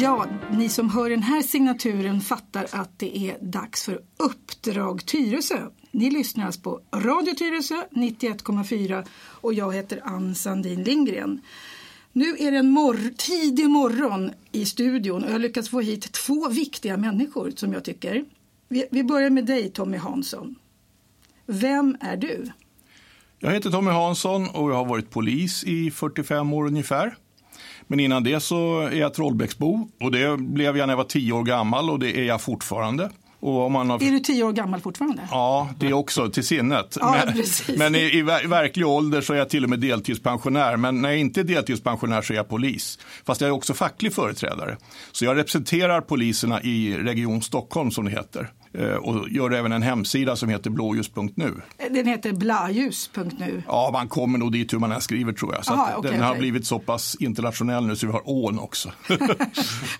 Ja, ni som hör den här signaturen fattar att det är dags för Uppdrag Tyresö. Ni lyssnar alltså på Radio Tyresö 91,4 och jag heter Ann Sandin Lindgren. Nu är det en mor tidig morgon i studion och jag har lyckats få hit två viktiga människor som jag tycker. Vi, vi börjar med dig Tommy Hansson. Vem är du? Jag heter Tommy Hansson och jag har varit polis i 45 år ungefär. Men innan det så är jag Trollbäcksbo och det blev jag när jag var 10 år gammal och det är jag fortfarande. Har... Är du tio år gammal fortfarande? Ja, det också till sinnet. Ja, men, men i, i, verklig ålder så är jag till och med deltidspensionär. Men när jag inte är deltidspensionär så är jag polis. Fast jag är också facklig företrädare. Så jag representerar poliserna i Region Stockholm som det heter. Eh, och gör även en hemsida som heter blåljus.nu. Den heter blaljus.nu? Ja, man kommer nog dit hur man än skriver tror jag. Så Aha, okay, den har blivit så pass internationell nu så vi har ån också. Okej,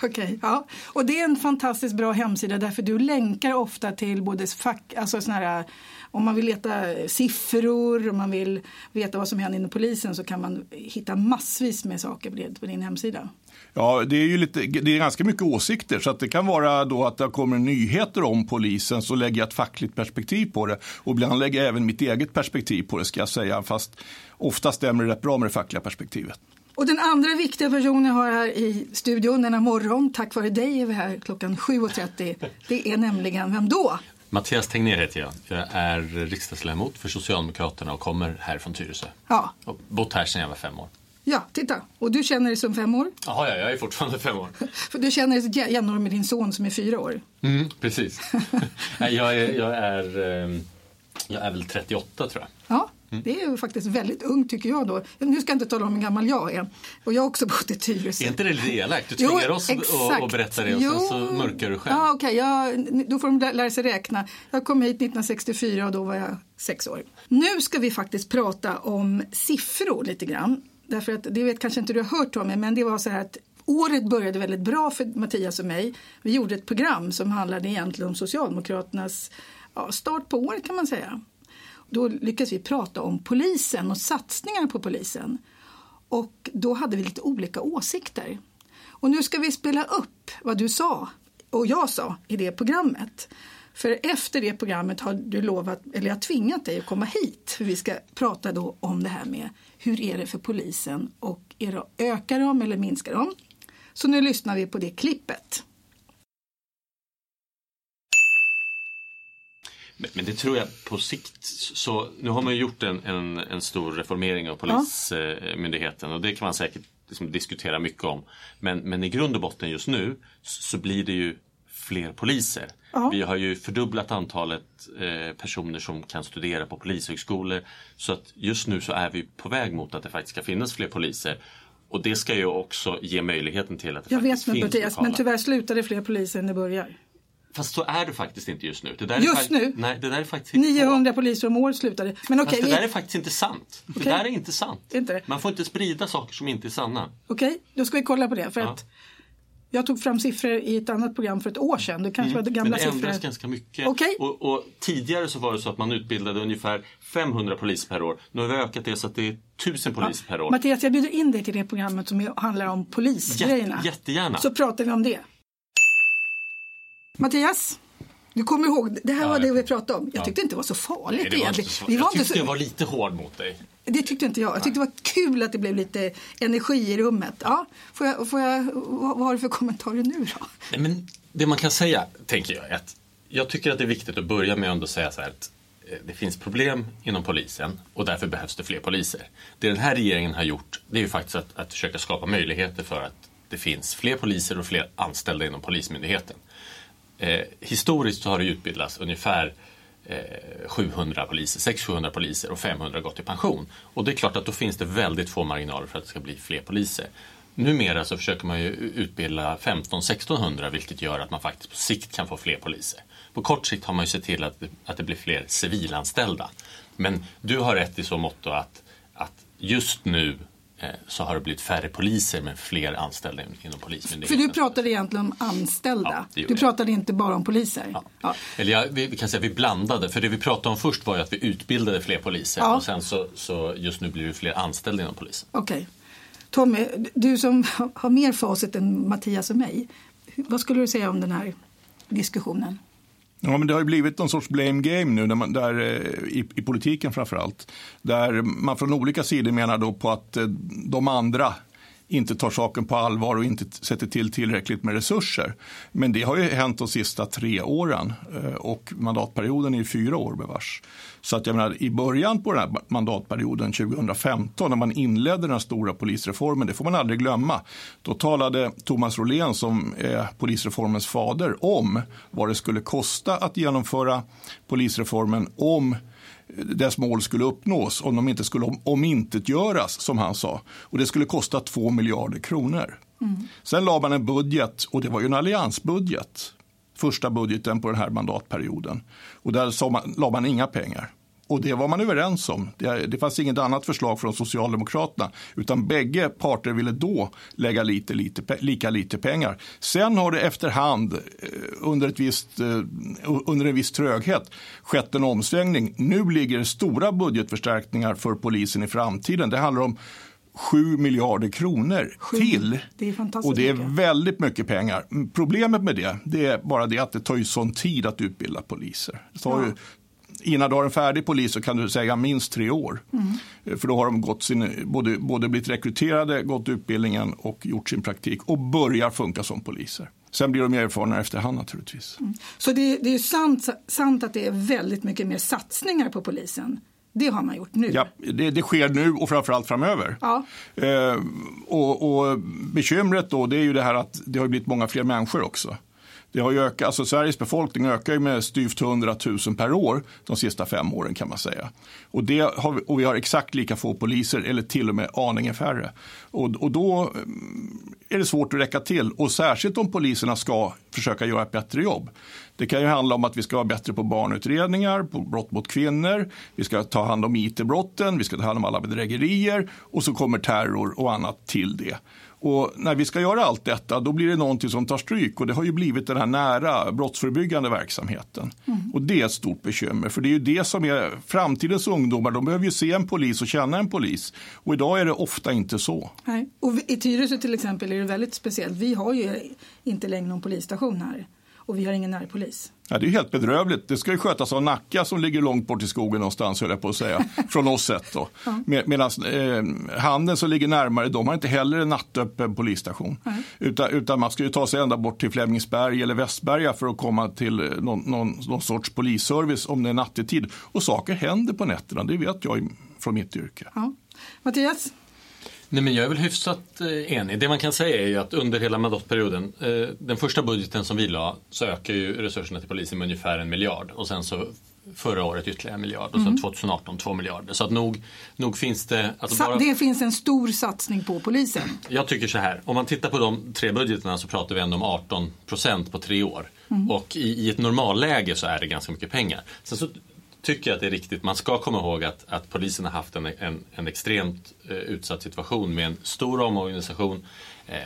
okay, ja. Och det är en fantastiskt bra hemsida därför du länkar ofta till både fack, alltså såna här om man vill leta siffror, om man vill veta vad som händer inom polisen så kan man hitta massvis med saker på din hemsida. Ja, det är ju lite, det är ganska mycket åsikter så att det kan vara då att det kommer nyheter om polisen så lägger jag ett fackligt perspektiv på det och ibland lägger jag även mitt eget perspektiv på det ska jag säga fast ofta stämmer det rätt bra med det fackliga perspektivet. Och den andra viktiga personen jag har här i studion denna morgon, tack vare dig är vi här klockan 7.30. Det är nämligen, vem då? Mattias Tegnér heter jag. Jag är riksdagsledamot för Socialdemokraterna och kommer här från Tyresö. Ja. Och bott här sedan jag var fem år. Ja, titta. Och du känner dig som fem år? Jaha, ja, jag är fortfarande fem år. För du känner dig jämnår med din son som är fyra år? Mm, precis. jag, är, jag, är, ehm, jag är väl 38 tror jag. Ja, mm. det är ju faktiskt väldigt ungt tycker jag då. Nu ska jag inte tala om hur gammal jag är. Och jag har också bott i Tyresö. Är inte det lite elakt? Du tvingar jo, oss att berätta det och jo. sen så mörkar du själv. Ja, okej. Okay. Då får de lära sig räkna. Jag kom hit 1964 och då var jag sex år. Nu ska vi faktiskt prata om siffror lite grann. Därför att, det vet kanske inte du har hört Tommy, men det var så här att året började väldigt bra för Mattias och mig. Vi gjorde ett program som handlade egentligen om Socialdemokraternas ja, start på året kan man säga. Då lyckades vi prata om polisen och satsningar på polisen. Och då hade vi lite olika åsikter. Och nu ska vi spela upp vad du sa och jag sa i det programmet. För efter det programmet har du lovat, eller jag har tvingat dig att komma hit. För vi ska prata då om det här med hur är det för polisen och är det, ökar de eller minskar de? Så nu lyssnar vi på det klippet. Men det tror jag på sikt. Så nu har man gjort en, en, en stor reformering av Polismyndigheten ja. och det kan man säkert liksom diskutera mycket om. Men, men i grund och botten just nu så blir det ju fler poliser. Ja. Vi har ju fördubblat antalet eh, personer som kan studera på polishögskolor. Så att just nu så är vi på väg mot att det faktiskt ska finnas fler poliser. Och det ska ju också ge möjligheten till att det Jag faktiskt vet finns Mattias, lokala. men tyvärr slutar det fler poliser än det börjar. Fast så är det faktiskt inte just nu. Just nu? Nej, det där är faktiskt 900 på. poliser om året slutade. Men okay, Fast det där är faktiskt inte sant. Okay. Det där är inte sant. Inte Man får inte sprida saker som inte är sanna. Okej, okay, då ska vi kolla på det. För ja. att jag tog fram siffror i ett annat program för ett år sedan. Det kanske mm, var gamla siffror. Men det ändras ganska mycket. Okay. Och, och, tidigare så var det så att man utbildade ungefär 500 poliser per år. Nu har vi ökat det så att det är 1000 poliser ja. per år. Mattias, jag bjuder in dig till det programmet som handlar om polisgrejerna. Jätte, jättegärna. Så pratar vi om det. Mattias? Du kommer ihåg, det här ja, var det vi pratade om. Jag tyckte inte det var så farligt Nej, det var inte så, Vi var jag tyckte så... jag var lite hård mot dig. Det tyckte inte jag. Jag tyckte det var kul att det blev lite energi i rummet. Ja, får jag, får jag, vad har du för kommentarer nu då? Nej, men det man kan säga, tänker jag, är att jag tycker att det är viktigt att börja med att säga så här att eh, det finns problem inom polisen och därför behövs det fler poliser. Det den här regeringen har gjort det är ju faktiskt att, att försöka skapa möjligheter för att det finns fler poliser och fler anställda inom Polismyndigheten. Eh, historiskt så har det utbildats ungefär Eh, 700 poliser, 600-700 poliser och 500 gått i pension. Och det är klart att då finns det väldigt få marginaler för att det ska bli fler poliser. Numera så försöker man ju utbilda 15-1600 vilket gör att man faktiskt på sikt kan få fler poliser. På kort sikt har man ju sett till att, att det blir fler civilanställda. Men du har rätt i så mått att, att just nu så har det blivit färre poliser men fler anställda inom Polismyndigheten. För du pratade egentligen om anställda. Ja, du pratade inte bara om poliser. Ja. Ja. Eller ja, vi, kan säga att vi blandade. För det vi pratade om först var ju att vi utbildade fler poliser och sen så, så just nu blir det fler anställda inom polisen. Okej. Okay. Tommy, du som har mer facit än Mattias och mig. Vad skulle du säga om den här diskussionen? Ja, men det har ju blivit någon sorts blame game nu när man, där, eh, i, i politiken framför allt. Där man från olika sidor menar då på att eh, de andra inte tar saken på allvar och inte sätter till tillräckligt med resurser. Men det har ju hänt de sista tre åren eh, och mandatperioden är fyra år bevars. Så att jag menar, i början på den här mandatperioden 2015 när man inledde den stora polisreformen, det får man aldrig glömma. Då talade Thomas Rolén som är polisreformens fader om vad det skulle kosta att genomföra polisreformen om dess mål skulle uppnås om de inte skulle omintetgöras, som han sa. Och det skulle kosta 2 miljarder kronor. Mm. Sen la man en budget, och det var ju en alliansbudget, första budgeten på den här mandatperioden. Och där man, la man inga pengar. Och det var man överens om. Det, det fanns inget annat förslag från Socialdemokraterna. Utan bägge parter ville då lägga lite, lite, lika lite pengar. Sen har det efterhand eh, under, ett visst, eh, under en viss tröghet skett en omsvängning. Nu ligger det stora budgetförstärkningar för polisen i framtiden. Det handlar om 7 miljarder kronor Sju. till. Det är och det är väldigt mycket pengar. Problemet med det, det är bara det att det tar ju sån tid att utbilda poliser. Det tar Ja. ju innan du har en färdig polis så kan du säga minst tre år. Mm. För då har de gått sin, både, både blivit rekryterade, gått utbildningen och gjort sin praktik och börjar funka som poliser. Sen blir de erfarna efterhand naturligtvis. Mm. Så det, det är sant, sant att det är väldigt mycket mer satsningar på polisen. Det har man gjort nu. Ja, det, det sker nu och framförallt framöver. Ja. Eh, och, och bekymret då det är ju det här att det har blivit många fler människor också. Det har ju ökat, alltså Sveriges befolkning ökar ju med styvt 100 000 per år de sista fem åren kan man säga. Och, det har vi, och vi har exakt lika få poliser eller till och med aningen färre. Och, och då mm, är det svårt att räcka till och särskilt om poliserna ska försöka göra ett bättre jobb. Det kan ju handla om att vi ska vara bättre på barnutredningar, på brott mot kvinnor, vi ska ta hand om IT-brotten, vi ska ta hand om alla bedrägerier och så kommer terror och annat till det. Och när vi ska göra allt detta då blir det någonting som tar stryk och det har ju blivit den här nära brottsförebyggande verksamheten. Mm. Och det är ett stort bekymmer för det är ju det som är framtidens ungdomar. De behöver ju se en polis och känna en polis. Och idag är det ofta inte så. Nej. Och i Tyresö till exempel är det väldigt speciellt. Vi har ju inte längre någon polisstation här och vi har ingen närpolis. Ja, det är helt bedrövligt. Det ska ju skötas av Nacka som ligger långt bort i skogen någonstans, höll jag på att säga. Från oss sett då. Ja. Med, Medan eh, Handen som ligger närmare, de har inte heller en nattöppen polisstation. Mm. Utan, utan man ska ju ta sig ända bort till Flemingsberg eller Västberga för att komma till någon, någon, någon sorts polisservice om det är nattetid. Och saker händer på nätterna, det vet jag från mitt yrke. Ja. Mattias? Nej, men jag är väl hyfsat eh, enig. Det man kan säga är ju att under hela mandatperioden, eh, den första budgeten som vi la, så ökar ju resurserna till polisen med ungefär en miljard. Och sen så förra året ytterligare en miljard och sen mm. 2018 två miljarder. Så att nog, nog finns det... Alltså bara... Det finns en stor satsning på polisen. Jag tycker så här, om man tittar på de tre budgeterna så pratar vi ändå om 18 procent på tre år. Mm. Och i, i ett normalläge så är det ganska mycket pengar. Sen så tycker att det är riktigt. Man ska komma ihåg att, att polisen har haft en, en, en extremt eh, utsatt situation med en stor omorganisation. Eh,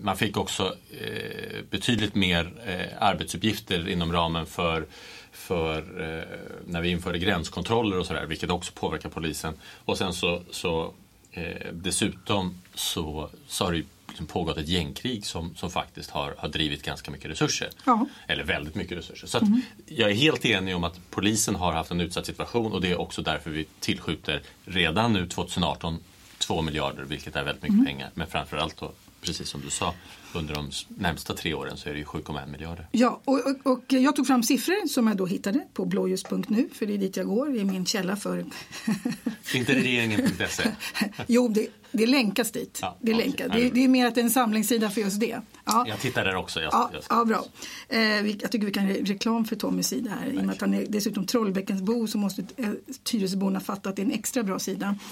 man fick också eh, betydligt mer eh, arbetsuppgifter inom ramen för, för eh, när vi införde gränskontroller och sådär, vilket också påverkar polisen. Och sen så, så eh, dessutom så, så har det liksom pågått ett gängkrig som, som faktiskt har, har drivit ganska mycket resurser. Ja. Eller väldigt mycket resurser. Så mm. jag är helt enig om att polisen har haft en utsatt situation och det är också därför vi tillskjuter redan nu 2018 2 miljarder, vilket är väldigt mycket mm. pengar. Men framförallt då, precis som du sa, under de närmsta tre åren så är det ju 7,1 miljarder. Ja, och, och, och, jag tog fram siffror som jag då hittade på blåljus.nu, för det är dit jag går, det är min källa för... Inte regeringen.se? jo, det, det länkas dit. Ja, det, länkas. Det, det, är mer att det är en samlingssida för just det. Ja. Jag tittar där också. Jag, ja, ja, bra. Eh, jag tycker vi kan re reklam för Tommys sida här. I och med att han är dessutom Trollbäckensbo så måste eh, Tyresöborna fatta att det är en extra bra sida.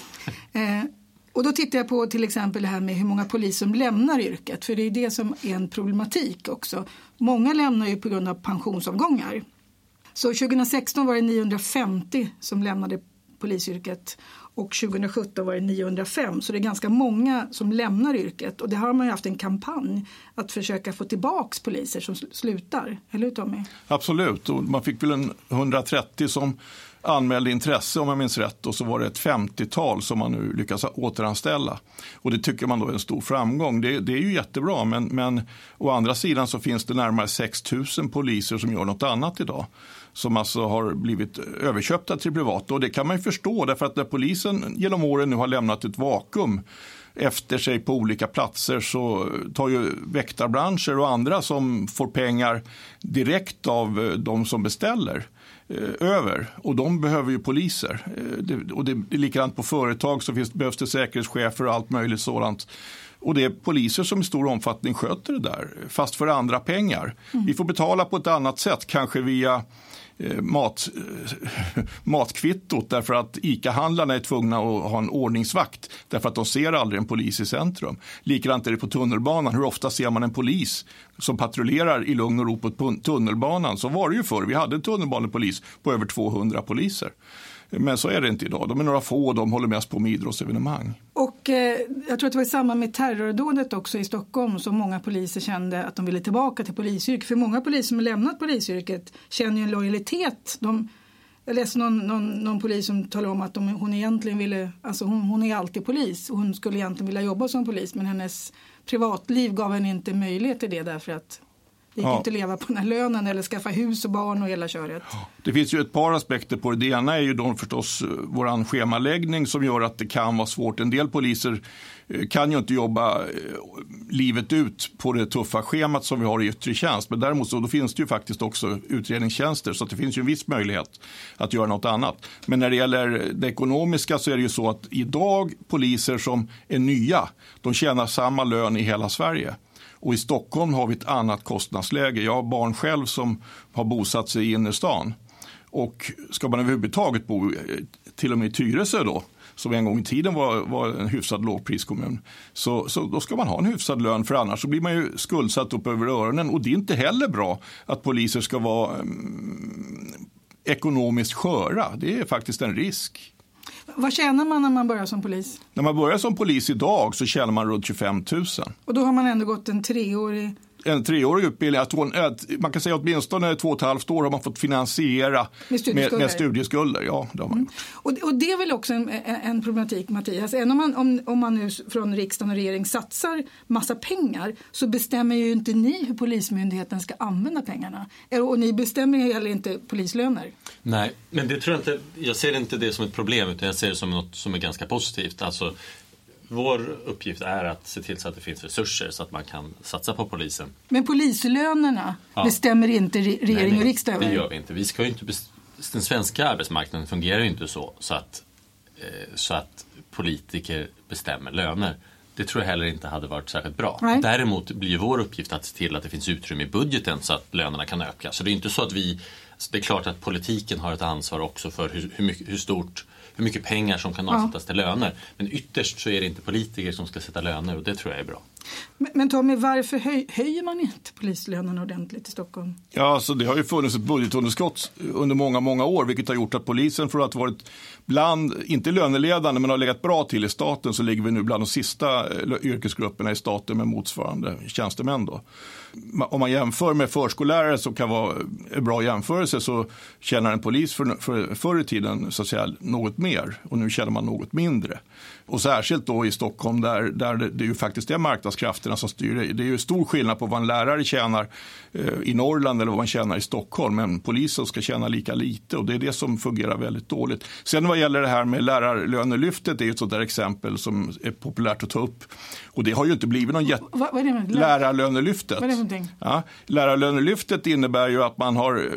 Eh, och då tittar jag på till exempel det här med hur många poliser som lämnar yrket. För det är det som är en problematik också. Många lämnar ju på grund av pensionsavgångar. Så 2016 var det 950 som lämnade polisyrket och 2017 var det 905 så det är ganska många som lämnar yrket och det har man ju haft en kampanj att försöka få tillbaks poliser som slutar, eller hur Tommy? Absolut, och man fick väl en 130 som anmälde intresse om jag minns rätt och så var det ett 50-tal som man nu lyckas återanställa. Och det tycker man då är en stor framgång. Det, det är ju jättebra men, men å andra sidan så finns det närmare 6 000 poliser som gör något annat idag som alltså har blivit överköpta till privata. Och det kan man ju förstå därför att när polisen genom åren nu har lämnat ett vakuum efter sig på olika platser så tar ju väktarbranscher och andra som får pengar direkt av eh, de som beställer Eh, över och de behöver ju poliser. Eh, det, och det är likadant på företag så finns, behövs det säkerhetschefer och allt möjligt sådant. Och det är poliser som i stor omfattning sköter det där, fast för andra pengar. Mm. Vi får betala på ett annat sätt, kanske via Eh, Eh, mat, eh, matkvittot därför att ICA-handlarna är tvungna att ha en ordningsvakt därför att de ser aldrig en polis i centrum. Likadant är det på tunnelbanan. Hur ofta ser man en polis som patrullerar i lugn och ro på tunnelbanan? Så var det ju förr. Vi hade en tunnelbanepolis på över 200 poliser. Men så är det inte idag. De är några få och de håller mest på med idrottsevenemang. Och eh, jag tror att det var i samband med terrordådet också i Stockholm som många poliser kände att de ville tillbaka till polisyrket. För många poliser som har lämnat polisyrket känner ju en lojalitet. De, jag läste någon, någon, någon, polis som talade om att de, hon egentligen ville, alltså hon, hon är alltid polis och hon skulle egentligen vilja jobba som polis men hennes privatliv gav henne inte möjlighet till det därför att det gick ja. inte att leva på den här lönen eller skaffa hus och barn och hela köret. Det finns ju ett par aspekter på det. Det ena är ju då förstås eh, vår schemaläggning som gör att det kan vara svårt. En del poliser eh, kan ju inte jobba eh, livet ut på det tuffa schemat som vi har i yttre tjänst. Men däremot så då finns det ju faktiskt också utredningstjänster så det finns ju en viss möjlighet att göra något annat. Men när det gäller det ekonomiska så är det ju så att idag poliser som är nya, de tjänar samma lön i hela Sverige. Och i Stockholm har vi ett annat kostnadsläge. Jag har barn själv som har bosatt sig i innerstan. Och ska man överhuvudtaget bo, eh, till och med i Tyresö då, som en gång i tiden var, var en hyfsad lågpriskommun, så, så då ska man ha en hyfsad lön för annars så blir man ju skuldsatt upp över öronen. Och det är inte heller bra att poliser ska vara mm, ekonomiskt sköra. Det är faktiskt en risk. Vad tjänar man när man börjar som polis? När man börjar som polis idag så tjänar man runt 25 000. Och då har man ändå gått en treårig en treårig utbildning, man kan säga åtminstone två och ett halvt år har man fått finansiera med studieskulder. Med, med studieskulder. Ja, det har man mm. och, och, det är väl också en, en problematik Mattias, även om man, om, om man nu från riksdagen och regering satsar massa pengar så bestämmer ju inte ni hur Polismyndigheten ska använda pengarna. Och ni bestämmer heller inte polislöner. Nej, men det tror jag inte, jag ser inte det som ett problem utan jag ser det som något som är ganska positivt. Alltså, vår uppgift är att se till så att det finns resurser så att man kan satsa på polisen. Men polislönerna ja. bestämmer inte regering nej, nej, och riksdag över? det gör vi inte. Vi ska inte den svenska arbetsmarknaden fungerar ju inte så, så att, eh, så att politiker bestämmer löner. Det tror jag heller inte hade varit särskilt bra. Nej. Däremot blir vår uppgift att se till att det finns utrymme i budgeten så att lönerna kan öka. Så det är inte så att vi, det är klart att politiken har ett ansvar också för hur, hur, mycket, hur stort hur mycket pengar som kan avsättas ja. till löner. Men ytterst så är det inte politiker som ska sätta löner och det tror jag är bra. Men, men Tommy, varför höj, höjer man inte polislönerna ordentligt i Stockholm? Ja, alltså det har ju funnits ett budgetunderskott under många, många år, vilket har gjort att polisen från att ha varit bland, inte löneledande, men har legat bra till i staten, så ligger vi nu bland de sista eh, yrkesgrupperna i staten med motsvarande tjänstemän. Då. Om man jämför med förskollärare som kan vara en bra jämförelse så tjänar en polis för, för, förr i tiden så att säga, något mer och nu tjänar man något mindre. Och särskilt då i Stockholm där, där det, det ju faktiskt är marknadskrafterna som styr. Det är ju stor skillnad på vad en lärare tjänar eh, i Norrland eller vad man tjänar i Stockholm. Men polisen ska tjäna lika lite och det är det som fungerar väldigt dåligt. Sen vad gäller det här med lärarlönelyftet, det är ett sådant där exempel som är populärt att ta upp. Och det har ju inte blivit någon jätte... Vad, vad är det Lärarlönelyftet. Vad är det ja, lärarlönelyftet innebär ju att man har eh,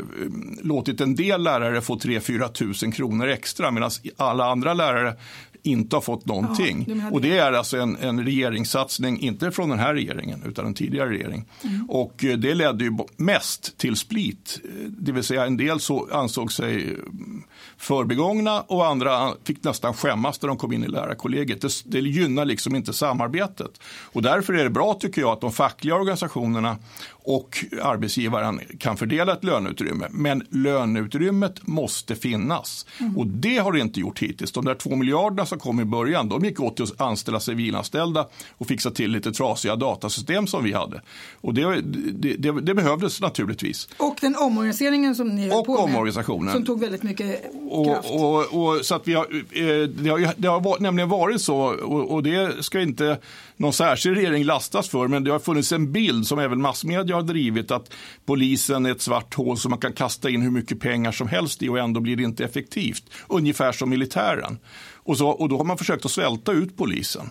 låtit en del lärare få 3-4 tusen kronor extra medan alla andra lärare inte har fått någonting. Ja, och det är alltså en, en regeringssatsning, inte från den här regeringen utan en tidigare regering. Mm. Och eh, det ledde ju mest till split. Eh, det vill säga en del så ansåg sig mm, förbigångna och andra fick nästan skämmas när de kom in i lärarkollegiet. Det, det gynnar liksom inte samarbetet. Och därför är det bra tycker jag att de fackliga organisationerna och arbetsgivaren kan fördela ett löneutrymme. Men löneutrymmet måste finnas mm. och det har det inte gjort hittills. De där två miljarderna som kom i början, de gick åt till att anställa civilanställda och fixa till lite trasiga datasystem som vi hade. Och det, det, det, det behövdes naturligtvis. Och den omorganiseringen som ni höll på med, som tog väldigt mycket. Och, och, och, så att vi har, eh, det, har, det har nämligen varit så, och, och det ska inte någon särskild regering lastas för, men det har funnits en bild som även massmedia har drivit att polisen är ett svart hål som man kan kasta in hur mycket pengar som helst i och ändå blir det inte effektivt. Ungefär som militären. Och, så, och då har man försökt att svälta ut polisen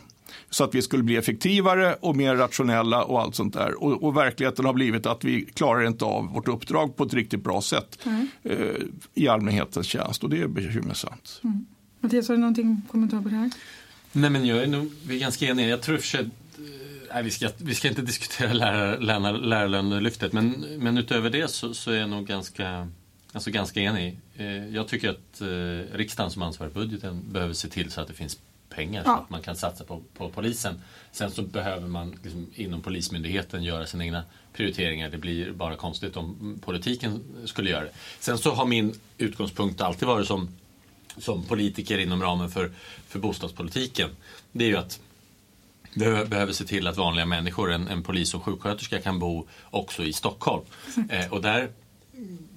så att vi skulle bli effektivare och mer rationella och allt sånt där. Och, och verkligheten har blivit att vi klarar inte av vårt uppdrag på ett riktigt bra sätt mm. eh, i allmänhetens tjänst och det är bekymmersamt. Mm. Mattias, har du någonting kommentar på det här? Nej, men jag är nog, vi är ganska eniga. Jag tror för Nej, vi, ska, vi ska inte diskutera lärar, lärar, lärarlönelyftet, men, men utöver det så, så, är jag nog ganska, alltså ganska enig. Eh, jag tycker att eh, riksdagen som ansvarar för budgeten behöver se till så att det finns pengar ja. så att man kan satsa på, på polisen. Sen så behöver man liksom, inom Polismyndigheten göra sina egna prioriteringar. Det blir bara konstigt om politiken skulle göra det. Sen så har min utgångspunkt alltid varit som, som politiker inom ramen för, för bostadspolitiken. Det är ju att vi behöver se till att vanliga människor, en, en polis och sjuksköterska kan bo också i Stockholm. Eh, och där,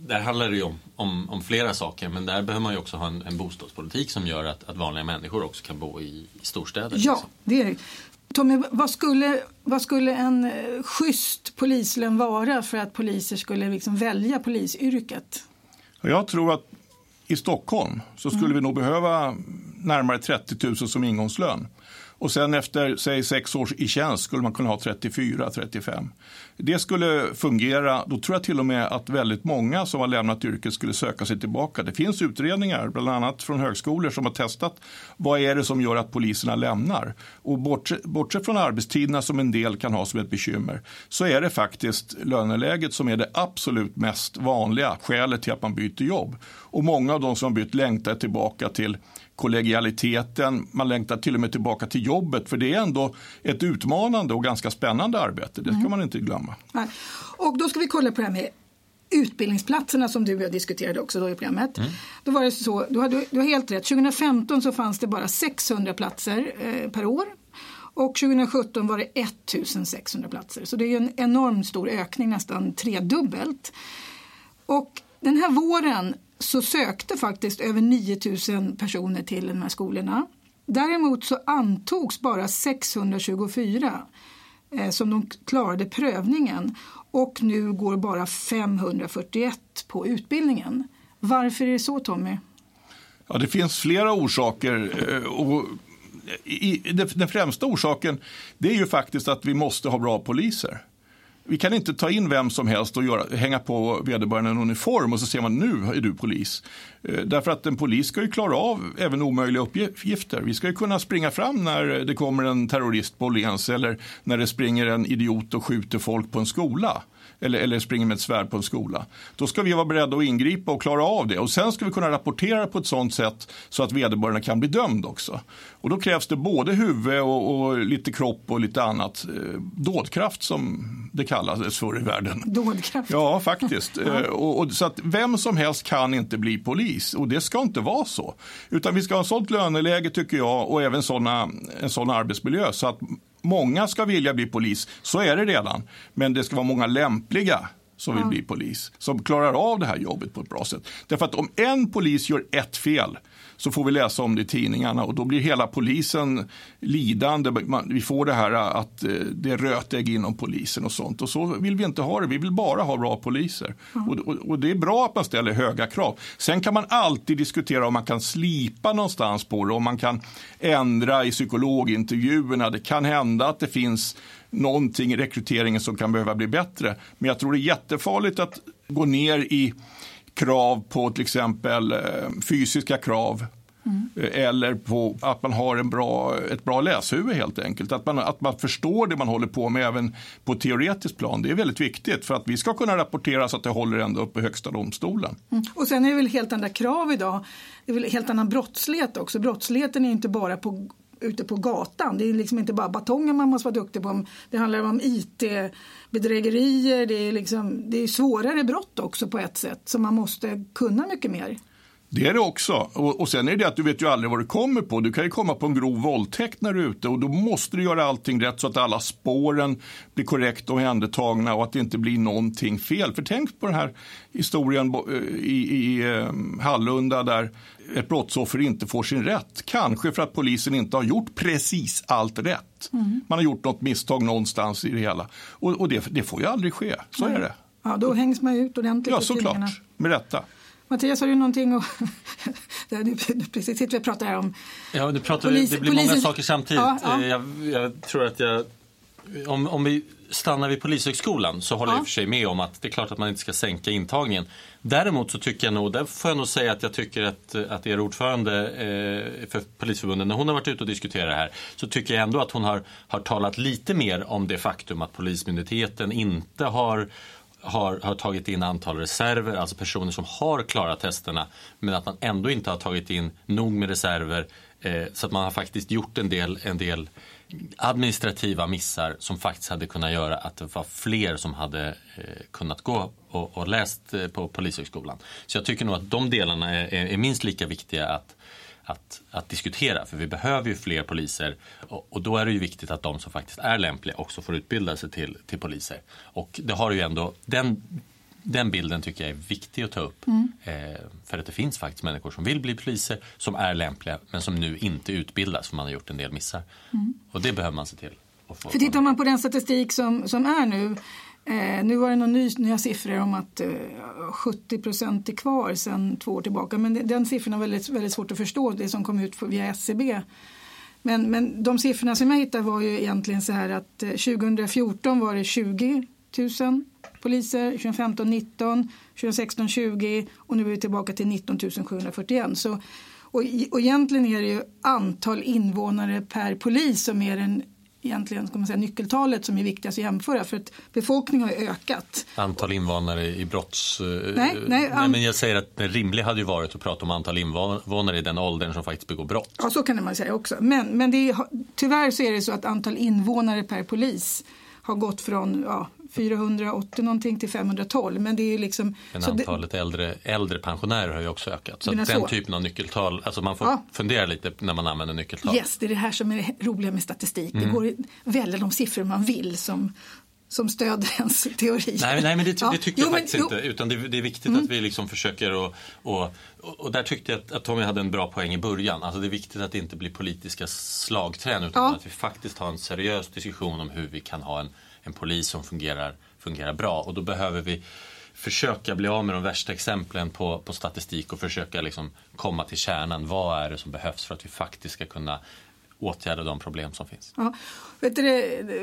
där handlar det ju om, om, om, flera saker men där behöver man ju också ha en, en bostadspolitik som gör att, att vanliga människor också kan bo i, i storstäder. Ja, liksom. det är det. Tommy, vad skulle, vad skulle en eh, schysst polislön vara för att poliser skulle liksom välja polisyrket? Jag tror att i Stockholm så skulle mm. vi nog behöva närmare 30 000 som ingångslön. Och sen efter säg, sex år i tjänst skulle man kunna ha 34-35. Det skulle fungera. Då tror jag till och med att väldigt många som har lämnat yrket skulle söka sig tillbaka. Det finns utredningar, bland annat från högskolor, som har testat vad är det som gör att poliserna lämnar. Och bortsett, bortsett från arbetstiderna som en del kan ha som ett bekymmer så är det faktiskt löneläget som är det absolut mest vanliga skälet till att man byter jobb. Och många av de som har bytt längtar tillbaka till kollegialiteten, man längtar till och med tillbaka till jobbet för det är ändå ett utmanande och ganska spännande arbete. Det ska mm. man inte glömma. Nej. Och då ska vi kolla på det här med utbildningsplatserna som du och jag diskuterade också då i programmet. Mm. Då var det så, du, hade, du har helt rätt, 2015 så fanns det bara 600 platser eh, per år och 2017 var det 1600 platser. Så det är en enormt stor ökning, nästan tredubbelt. Och den här våren så sökte faktiskt över 9000 personer till de här skolorna. Däremot så antogs bara 624 eh, som de klarade prövningen och nu går bara 541 på utbildningen. Varför är det så Tommy? Ja, det finns flera orsaker. Eh, och den främsta orsaken det är ju faktiskt att vi måste ha bra poliser. Vi kan inte ta in vem som helst och göra, hänga på vederbörande en uniform och så ser man nu är du polis. Eh, därför att en polis ska ju klara av även omöjliga uppgifter. Vi ska ju kunna springa fram när det kommer en terrorist på Åhléns eller när det springer en idiot och skjuter folk på en skola eller, eller springer med ett svärd på en skola. Då ska vi vara beredda att ingripa och klara av det. Och sen ska vi kunna rapportera på ett sådant sätt så att vederbörande kan bli dömd också. Och då krävs det både huvud och, och lite kropp och lite annat. Eh, dådkraft som det kallades förr i världen. Dådkraft? Ja, faktiskt. ja. Eh, och, och, så att vem som helst kan inte bli polis och det ska inte vara så. Utan vi ska ha ett sådant löneläge tycker jag och även såna, en sån arbetsmiljö så att många ska vilja bli polis, så är det redan. Men det ska vara många lämpliga som vill bli polis, som klarar av det här jobbet på ett bra sätt. Därför att om en polis gör ett fel så får vi läsa om det i tidningarna och då blir hela polisen lidande. Vi får det här att eh, det är rötägg inom polisen och sånt och så vill vi inte ha det. Vi vill bara ha bra poliser. Mm. Och, och, och, det är bra att man ställer höga krav. Sen kan man alltid diskutera om man kan slipa någonstans på det, om man kan ändra i psykologintervjuerna. Det kan hända att det finns någonting i rekryteringen som kan behöva bli bättre. Men jag tror det är jättefarligt att gå ner i krav på till exempel eh, fysiska krav Mm. Eller på att man har en bra, ett bra läshuvud helt enkelt. Att man, att man förstår det man håller på med även på teoretiskt plan. Det är väldigt viktigt för att vi ska kunna rapportera så att det håller ända upp i högsta domstolen. Mm. Och sen är det väl helt andra krav idag. Det är väl helt annan brottslighet också. Brottsligheten är inte bara på ute på gatan. Det är liksom inte bara batongen man måste vara duktig på. Det handlar om IT-bedrägerier, det är, liksom, det är svårare brott också på ett sätt så man måste kunna mycket mer. Det är det också. Och, och sen är det att du vet ju aldrig vad du kommer på. Du kan ju komma på en grov våldtäkt när du är ute och då måste du göra allting rätt så att alla spåren blir korrekt omhändertagna och att det inte blir någonting fel. För tänk på den här historien i, i ehm, Hallunda där ett brottsoffer inte får sin rätt. Kanske för att polisen inte har gjort precis allt rätt. Mm. Man har gjort något misstag någonstans i det hela. Och, och det, det, får ju aldrig ske. Så är det. Ja, då hängs man ut ordentligt Ja, såklart. Med rätta. Mattias, har du någonting att... precis sitter vi och pratar här om Ja, du pratar, polis, det blir många saker samtidigt. Ja, ja. Eh, jag, jag, tror att jag... Om, om vi stannar vid Polishögskolan så håller ja. jag i och för sig med om att det är klart att man inte ska sänka intagningen. Däremot så tycker jag nog, där får jag nog säga att jag tycker att, att er ordförande eh, för Polisförbundet, när hon har varit ute och diskuterat det här, så tycker jag ändå att hon har, har talat lite mer om det faktum att Polismyndigheten inte har har, har tagit in antal reserver, alltså personer som har klarat testerna men att man ändå inte har tagit in nog med reserver eh, så att man har faktiskt gjort en del, en del administrativa missar som faktiskt hade kunnat göra att det var fler som hade eh, kunnat gå och, och läst eh, på Polishögskolan. Så jag tycker nog att de delarna är, är minst lika viktiga att att, att diskutera. För vi behöver ju fler poliser och, och, då är det ju viktigt att de som faktiskt är lämpliga också får utbilda sig till, till poliser. Och det har ju ändå, den, den bilden tycker jag är viktig att ta upp. Mm. Eh, för att det finns faktiskt människor som vill bli poliser, som är lämpliga men som nu inte utbildas för man har gjort en del missar. Mm. Och det behöver man se till. För tittar man på den statistik som, som är nu Eh, nu var det några ny, nya siffror om att eh, 70 procent är kvar sedan två år tillbaka. Men den siffran är väldigt, väldigt svårt att förstå, det som kom ut via SCB. Men, men de siffrorna som jag hittade var ju egentligen så här att eh, 2014 var det 20 000 poliser, 2015 19, 2016 20 och nu är vi tillbaka till 19 741. Så, och, och egentligen är det ju antal invånare per polis som är den egentligen ska man säga, nyckeltalet som är viktigast att jämföra för att befolkningen har ökat. Antal invånare i brotts... Eh, nej, nej, nej men jag säger att det rimliga hade ju varit att prata om antal invånare i den åldern som faktiskt begår brott. Ja, så kan man säga också. Men, men det är, tyvärr så är det så att antal invånare per polis har gått från ja, 480 någonting till 512. Men det är liksom, men antalet det, äldre, äldre pensionärer har ju också ökat. Så den så. typen av nyckeltal, alltså man får ja. fundera lite när man använder nyckeltal. Yes, det är det här som är det roliga med statistik. Mm. Det går att välja de siffror man vill som, som stöder ens teori. Nej, nej men det, ja. det tycker jo, jag faktiskt men, inte. Utan det, det är viktigt mm. att vi liksom försöker och, och, och där tyckte jag att, att Tommy hade en bra poäng i början. Alltså det är viktigt att det inte blir politiska slagträn utan ja. att vi faktiskt har en seriös diskussion om hur vi kan ha en en polis som fungerar, fungerar bra. Och då behöver vi försöka bli av med de värsta exemplen på, på statistik och försöka liksom komma till kärnan. Vad är det som behövs för att vi faktiskt ska kunna åtgärda de problem som finns. Ja. Vet du,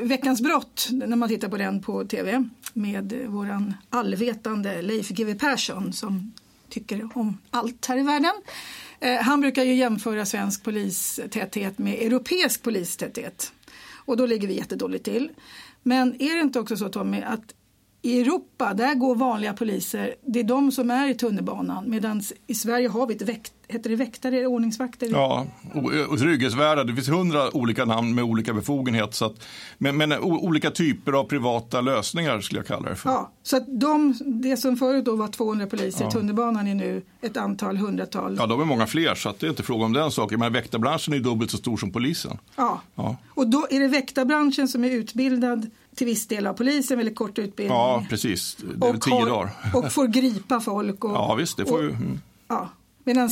veckans brott, när man tittar på den på tv med våran allvetande Leif GW Persson som tycker om allt här i världen. Eh, han brukar ju jämföra svensk polistäthet med europeisk polistäthet. Och då ligger vi jättedåligt till. Men är det inte också så Tommy att i Europa där går vanliga poliser, det är de som är i tunnelbanan medan i Sverige har vi ett väkt, heter det väktare, ordningsvakter? Ja, och trygghetsvärdar. Det finns hundra olika namn med olika befogenheter. Så att, men, men olika typer av privata lösningar skulle jag kalla det för. Ja, så att de, det som förut då var 200 poliser ja. i tunnelbanan är nu ett antal hundratal. Ja, de är många fler så att det är inte fråga om den saken. Men väktarbranschen är dubbelt så stor som polisen. Ja, ja. och då är det väktarbranschen som är utbildad till viss del av polisen, väldigt kort utbildning. Ja, precis. Det är och tio har, dagar. Och får gripa folk. Och, ja, visst, det får och, ju. Mm. Ja. Medan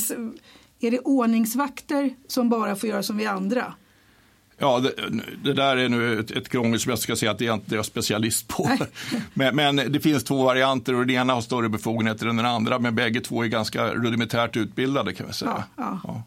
är det ordningsvakter som bara får göra som vi andra? Ja, det, det, där är nu ett, ett krångel som jag ska säga att det är inte jag specialist på. Men, men, det finns två varianter och den ena har större befogenheter än den andra. Men bägge två är ganska rudimentärt utbildade kan vi säga. Ja, ja.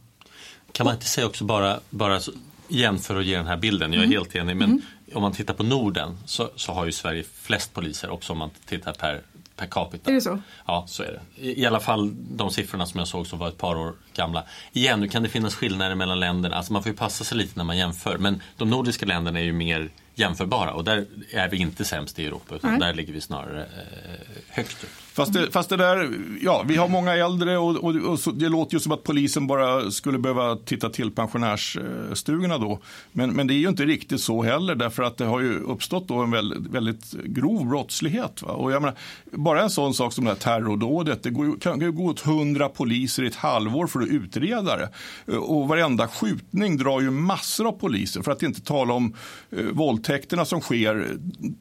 Kan man inte säga också bara, bara igen för att ge den här bilden, jag är mm. helt enig, men mm. Om man tittar på Norden så, så, har ju Sverige flest poliser också om man tittar per, per capita. Är det så? Ja, så är det. I, I, alla fall de siffrorna som jag såg som var ett par år gamla. Igen, nu kan det finnas skillnader mellan länderna, alltså man får ju passa sig lite när man jämför, men de nordiska länderna är ju mer jämförbara och där är vi inte sämst i Europa utan Nej. där ligger vi snarare eh, högst upp. Fast det, fast det där, ja, vi har många äldre och, och, och så, det låter ju som att polisen bara skulle behöva titta till pensionärsstugorna då. Men, men det är ju inte riktigt så heller därför att det har ju uppstått då en väldigt, väldigt grov brottslighet. Va? Och jag menar, bara en sån sak som det här terrordådet, det går, kan ju gå åt hundra poliser i ett halvår för att utreda det. Och varenda skjutning drar ju massor av poliser för att inte tala om eh, våldtäkterna som sker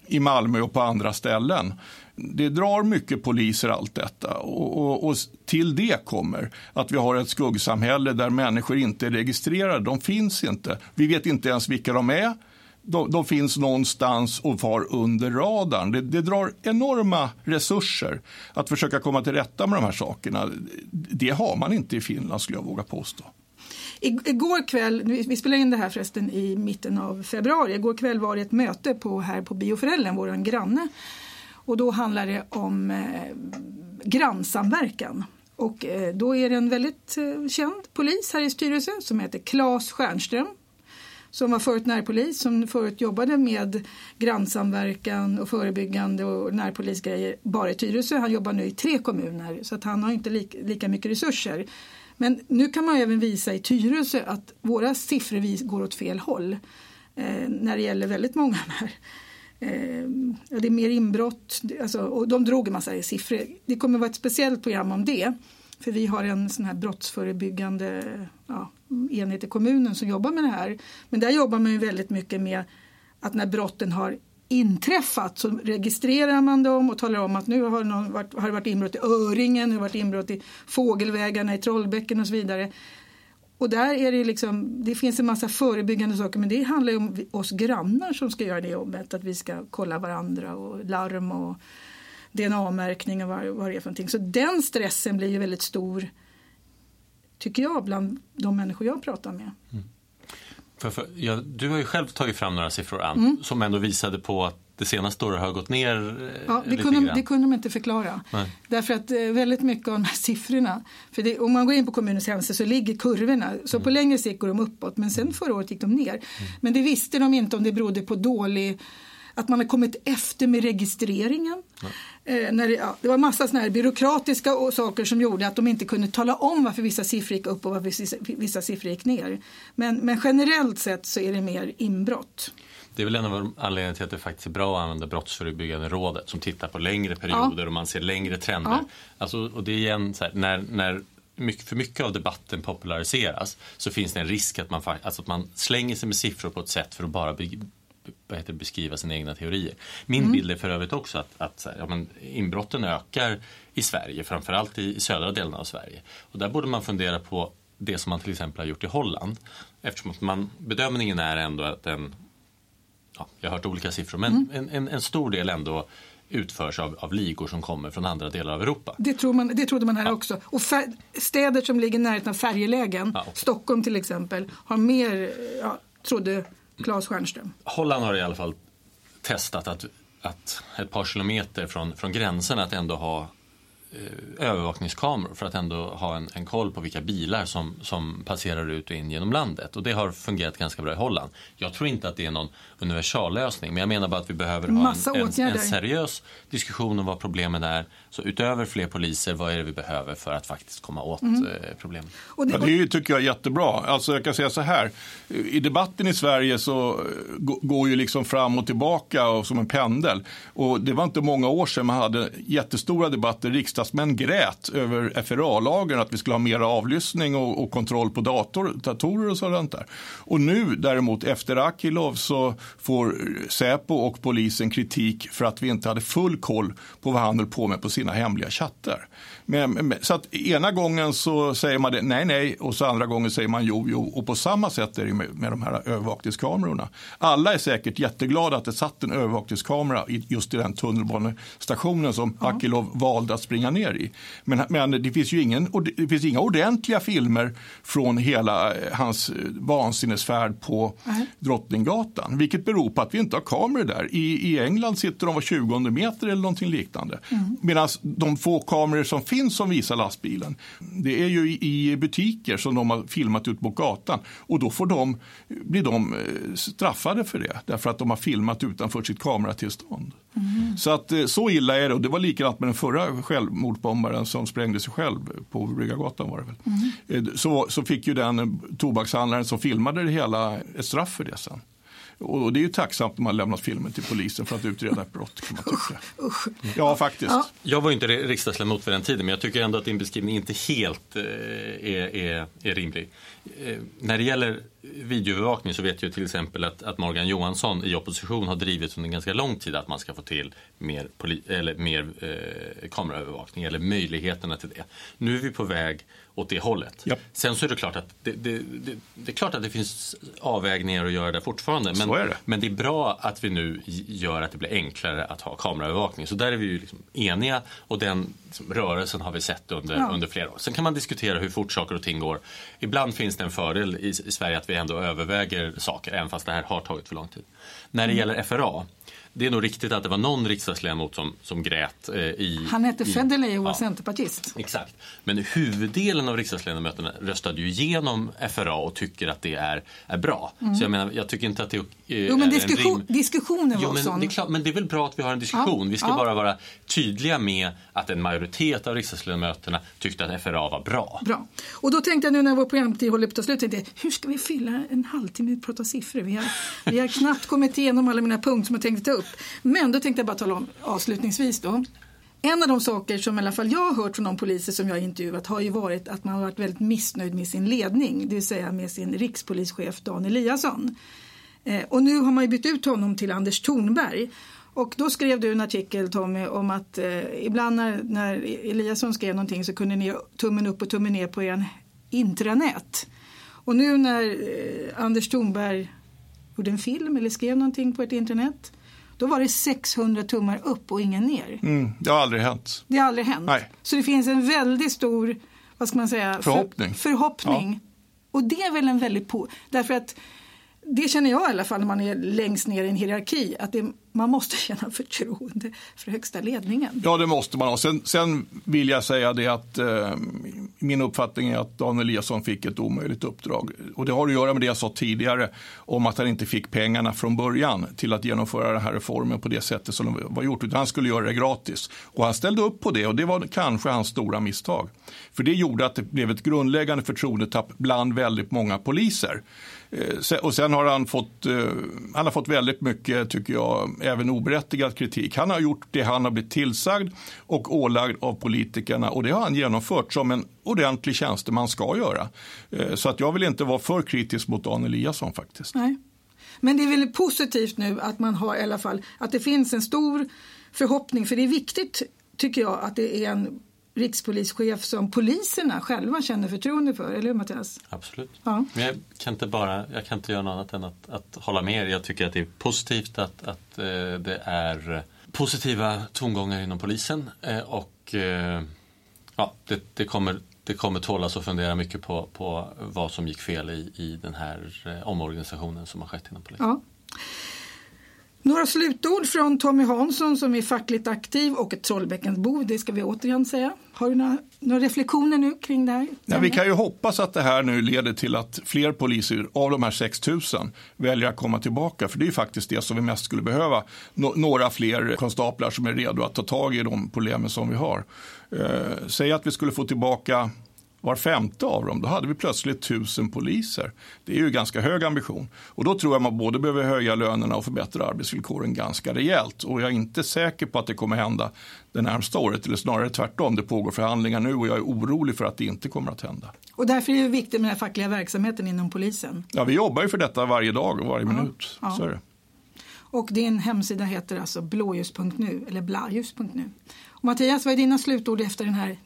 i Malmö och på andra ställen det drar mycket poliser allt detta och, och, och, till det kommer att vi har ett skuggsamhälle där människor inte är registrerade. De finns inte. Vi vet inte ens vilka de är. De, de finns någonstans och far under radarn. Det, det, drar enorma resurser att försöka komma till rätta med de här sakerna. Det har man inte i Finland skulle jag våga påstå. Igår kväll, vi spelar in det här förresten i mitten av februari, igår kväll var det ett möte på, här på Bioforellen, vår granne och då handlar det om eh, grannsamverkan. Och eh, då är det en väldigt eh, känd polis här i styrelsen som heter Claes Stjernström som var förut närpolis, som förut jobbade med grannsamverkan och förebyggande och närpolisgrejer bara i Tyresö. Han jobbar nu i tre kommuner så att han har inte lika, lika mycket resurser. Men nu kan man även visa i Tyresö att våra siffror går åt fel håll eh, när det gäller väldigt många här Eh, det är mer inbrott alltså, och de drog en massa siffror. Det kommer vara ett speciellt program om det. För vi har en sån här brottsförebyggande ja, enhet i kommunen som jobbar med det här. Men där jobbar man ju väldigt mycket med att när brotten har inträffat så registrerar man dem och talar om att nu har, någon varit, har det varit inbrott i Öringen, det har varit inbrott i Fågelvägarna i Trollbäcken och så vidare. Och där är det liksom, det finns en massa förebyggande saker men det handlar ju om oss grannar som ska göra det jobbet. Att vi ska kolla varandra och larm och DNA-märkning och vad, vad det är för någonting. Så den stressen blir ju väldigt stor tycker jag bland de människor jag pratar med. Mm. För, för, ja, du har ju själv tagit fram några siffror Ann, mm. som ändå visade på att det senaste året har gått ner eh, ja, det, kunde, grann. det kunde de inte förklara. Nej. Därför att eh, väldigt mycket av de här siffrorna, för det, om man går in på kommunens hemsida så ligger kurvorna, så mm. på längre sikt går de uppåt men sen förra året gick de ner. Mm. Men det visste de inte om det berodde på dålig att man har kommit efter med registreringen. Eh, när det, ja, det var massa såna här byråkratiska saker som gjorde att de inte kunde tala om varför vissa siffror gick upp och varför vissa, vissa siffror gick ner. Men, men generellt sett så är det mer inbrott. Det är väl en av anledningarna till att det faktiskt är bra att använda Brottsförebyggande rådet som tittar på längre perioder ja. och man ser längre trender. Ja. Alltså, och det är igen här, när, när mycket, för mycket av debatten populariseras så finns det en risk att man, alltså att man slänger sig med siffror på ett sätt för att bara be, be, heter, beskriva sina egna teorier. Min mm. bild är för övrigt också att, att här, ja, men inbrotten ökar i Sverige, framförallt i, i södra delen av Sverige. Och där borde man fundera på det som man till exempel har gjort i Holland. Eftersom man, bedömningen är ändå att en ja, jag har hört olika siffror, men mm. en, en, en, stor del ändå utförs av, av ligor som kommer från andra delar av Europa. Det, tror man, det trodde man här ja. också. Och städer som ligger i närheten av färjelägen, ja, okay. Stockholm till exempel, har mer, ja, trodde Claes Stjernström. Holland har i alla fall testat att, att ett par kilometer från, från gränsen att ändå ha övervakningskameror för att ändå ha en, en koll på vilka bilar som, som passerar ut och in genom landet. Och det har fungerat ganska bra i Holland. Jag tror inte att det är någon universallösning men jag menar bara att vi behöver ha en, en, en, seriös diskussion om vad problemen är. Så utöver fler poliser, vad är det vi behöver för att faktiskt komma åt mm. eh, problemen? Och det, och... Ja, det tycker jag är jättebra. Alltså jag kan säga så här, i debatten i Sverige så eh, går ju liksom fram och tillbaka och som en pendel. Och det var inte många år sedan man hade jättestora debatter i riksdagsmän grät över FRA-lagen, att vi skulle ha mer avlyssning och, och, kontroll på dator, datorer och sådant där. Och nu däremot efter Akilov så får Säpo och polisen kritik för att vi inte hade full koll på vad han höll på med på sina hemliga chattar. Men, så att ena gången så säger man det, nej nej och så andra gången säger man jo jo och på samma sätt är det med, med de här övervakningskamerorna. Alla är säkert jätteglada att det satt en övervakningskamera just i den tunnelbanestationen som ja. Akilov valde att springa ner i. Men, men det, finns ju ingen, det finns inga ordentliga filmer från hela eh, hans eh, vansinnesfärd på mm. Drottninggatan. Vilket beror på att vi inte har kameror där. I, i England sitter de var 20 meter eller någonting liknande. Mm. Medan de få kameror som finns som visar lastbilen, det är ju i, i butiker som de har filmat ut på gatan. Och då får de, blir de eh, straffade för det. Därför att de har filmat utanför sitt kameratillstånd. Mm. Så att så illa är det. Och det var likadant med den förra självmordsbombaren som sprängde sig själv på Bryggargatan var det väl. Mm. Så, så fick ju den tobakshandlaren som filmade det hela ett straff för det sen. Och det är ju tacksamt om man lämnat filmen till polisen för att utreda ett brott. Kan man tycka. Ja, faktiskt. Ja. Jag var inte riksdagsledamot vid den tiden, men jag tycker ändå att din beskrivning inte helt eh, är, är, är rimlig. Eh, när det gäller videoövervakning så vet jag till exempel att, att, Morgan Johansson i opposition har drivit under ganska lång tid att man ska få till mer, eller mer eh, kameraövervakning eller möjligheterna till det. Nu är vi på väg åt det hållet. Yep. Sen så är det klart att det, det, det, det, är klart att det finns avvägningar att göra där fortfarande. Men, är men det är bra att vi nu gör att det blir enklare att ha kameraövervakning. Så där är vi ju liksom eniga och den liksom, rörelsen har vi sett under, ja. under flera år. Sen kan man diskutera hur fort saker och ting går. Ibland finns det en fördel i, i Sverige att vi ändå överväger saker även fast det här har tagit för lång tid. När det mm. gäller FRA det är nog riktigt att det var någon riksdagsledamot som, som grät. Eh, i, Han hette Federley och var ja, centerpartist. Exakt. Men huvuddelen av riksdagsledamöterna röstade ju igenom FRA och tycker att det är, är bra. Mm. Så jag menar, jag tycker inte att det är, jo, men diskussion, rim... diskussionen var jo, men sån. Det är klart, men det är väl bra att vi har en diskussion. Ja, vi ska ja. bara vara tydliga med att en majoritet av riksdagsledamöterna tyckte att FRA var bra. Bra. Och då tänkte jag nu när vår programtid håller på att ta slut, tänkte, hur ska vi fylla en halvtimme att prata siffror? Vi har, vi har knappt kommit igenom alla mina punkter som jag tänkte ta upp. Men då tänkte jag bara tala om avslutningsvis då. En av de saker som i alla fall jag har hört från de poliser som jag har intervjuat har ju varit att man har varit väldigt missnöjd med sin ledning, det vill säga med sin rikspolischef Dan Eliasson. Eh, och nu har man ju bytt ut honom till Anders Thornberg. Och då skrev du en artikel Tommy om att eh, ibland när, när Eliasson skrev någonting så kunde ni tummen upp och tummen ner på er intranät. Och nu när eh, Anders Thornberg gjorde en film eller skrev någonting på ett intranät då var det 600 tummar upp och ingen ner. Mm, det har aldrig hänt. Det har aldrig hänt. Nej. Så det finns en väldigt stor vad ska man säga, förhoppning. För, förhoppning. Ja. Och det är väl en väldigt på... Därför att det känner jag i alla fall när man är längst ner i en hierarki, att det, man måste känna förtroende för högsta ledningen. Ja, det måste man. Sen, sen vill jag säga det att eh, min uppfattning är att Daniel Eliasson fick ett omöjligt uppdrag. Och det har att göra med det jag sa tidigare om att han inte fick pengarna från början till att genomföra den här reformen på det sättet som de var gjort. Utan han skulle göra det gratis. Och han ställde upp på det och det var kanske hans stora misstag. För det gjorde att det blev ett grundläggande förtroendetapp bland väldigt många poliser. Eh, och sen har han fått, eh, han har fått väldigt mycket, tycker jag, även oberättigad kritik. Han har gjort det han har blivit tillsagd och ålagd av politikerna och det har han genomfört som en ordentlig tjänsteman ska göra. Eh, så att jag vill inte vara för kritisk mot Dan Eliasson faktiskt. Nej. Men det är väl positivt nu att man har i alla fall, att det finns en stor förhoppning, för det är viktigt tycker jag att det är en rikspolischef som poliserna själva känner förtroende för, eller hur Mattias? Absolut. Ja. Men jag kan inte bara, jag kan inte göra något annat än att, att hålla med er. Jag tycker att det är positivt att, att eh, det är positiva tongångar inom polisen eh, och eh, ja, det, det, kommer det kommer tålas att fundera mycket på, på vad som gick fel i, i den här omorganisationen som har skett inom polisen. Ja. Några slutord från Tommy Hansson som är fackligt aktiv och ett Trollbäckensbo, det ska vi återigen säga. Har du några, några reflektioner nu kring det här? Ja, vi kan ju hoppas att det här nu leder till att fler poliser av de här 6 000 väljer att komma tillbaka. För det är ju faktiskt det som vi mest skulle behöva. Nå några fler konstaplar som är redo att ta tag i de problemen som vi har. Eh, säg att vi skulle få tillbaka var femte av dem, då hade vi plötsligt tusen poliser. Det är ju ganska hög ambition. Och då tror jag man både behöver höja lönerna och förbättra arbetsvillkoren ganska rejält. Och jag är inte säker på att det kommer hända det närmsta året, eller snarare tvärtom. Det pågår förhandlingar nu och jag är orolig för att det inte kommer att hända. Och därför är det viktigt med den fackliga verksamheten inom polisen. Ja, vi jobbar ju för detta varje dag och varje ja, minut. Ja. Så är det. Och din hemsida heter alltså blåljus.nu eller blajus.nu. Mattias, vad är dina slutord efter den här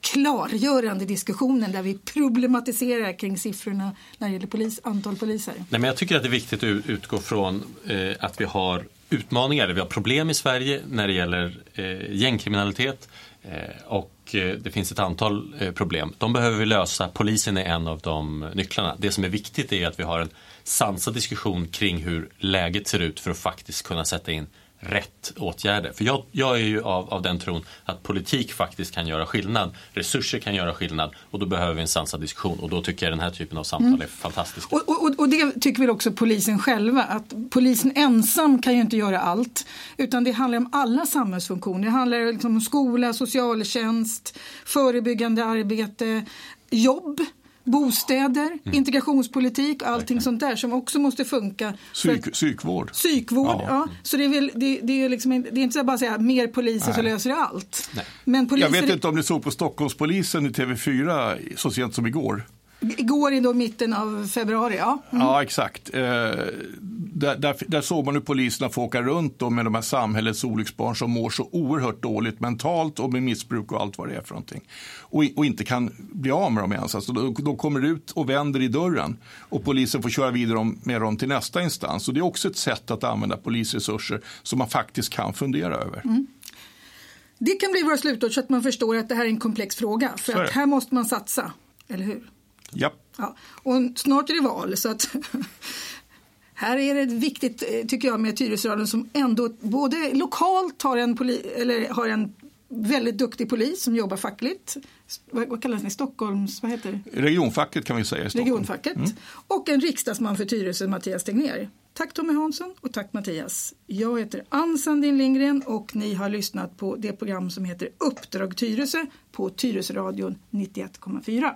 klargörande diskussionen där vi problematiserar kring siffrorna när det gäller polis, antal poliser. Nej, men jag tycker att det är viktigt att utgå från eh, att vi har utmaningar, vi har problem i Sverige när det gäller eh, gängkriminalitet. Eh, och eh, det finns ett antal eh, problem. De behöver vi lösa. Polisen är en av de nycklarna. Det som är viktigt är att vi har en sansad diskussion kring hur läget ser ut för att faktiskt kunna sätta in rätt åtgärder. För jag, jag är ju av, av den tron att politik faktiskt kan göra skillnad. Resurser kan göra skillnad och då behöver vi en sansad diskussion och då tycker jag den här typen av samtal mm. är fantastiska. Och, och, och, det tycker väl också polisen själva att polisen ensam kan ju inte göra allt utan det handlar om alla samhällsfunktioner. Det handlar liksom om skola, socialtjänst, förebyggande arbete, jobb bostäder, mm. integrationspolitik och allting okay. sånt där som också måste funka. Psyk, att, psykvård. Psykvård, ja. ja. Så det är, väl, det, det är, liksom, det är inte så att bara säga mer poliser Nej. så löser det allt. Men poliser... Jag vet inte om ni såg på Stockholmspolisen i TV4 så sent som igår. Igår i då mitten av februari, ja. Mm. Ja, exakt. Där, där, där, såg man hur poliserna får åka runt då med de här samhällets olycksbarn som mår så oerhört dåligt mentalt och med missbruk och allt vad det är för någonting. Och, och inte kan bli av med dem ens. Alltså, de, de kommer ut och vänder i dörren och polisen får köra vidare med dem till nästa instans. Och det är också ett sätt att använda polisresurser som man faktiskt kan fundera över. Mm. Det kan bli våra slutord så att man förstår att det här är en komplex fråga. För att här måste man satsa, eller hur? Ja. ja. Och snart är det val så att här är det viktigt eh, tycker jag med Tyresöradion som ändå både lokalt har en, eller har en väldigt duktig polis som jobbar fackligt. Vad, vad kallas det? Stockholms... Vad heter det? Regionfacket kan vi säga i Stockholm. Regionfacket. Mm. Och en riksdagsman för Tyresö, Mattias Tegnér. Tack Tommy Hansson och tack Mattias. Jag heter Ann Sandin Lindgren och ni har lyssnat på det program som heter Uppdrag Tyresö på Tyresöradion 91,4.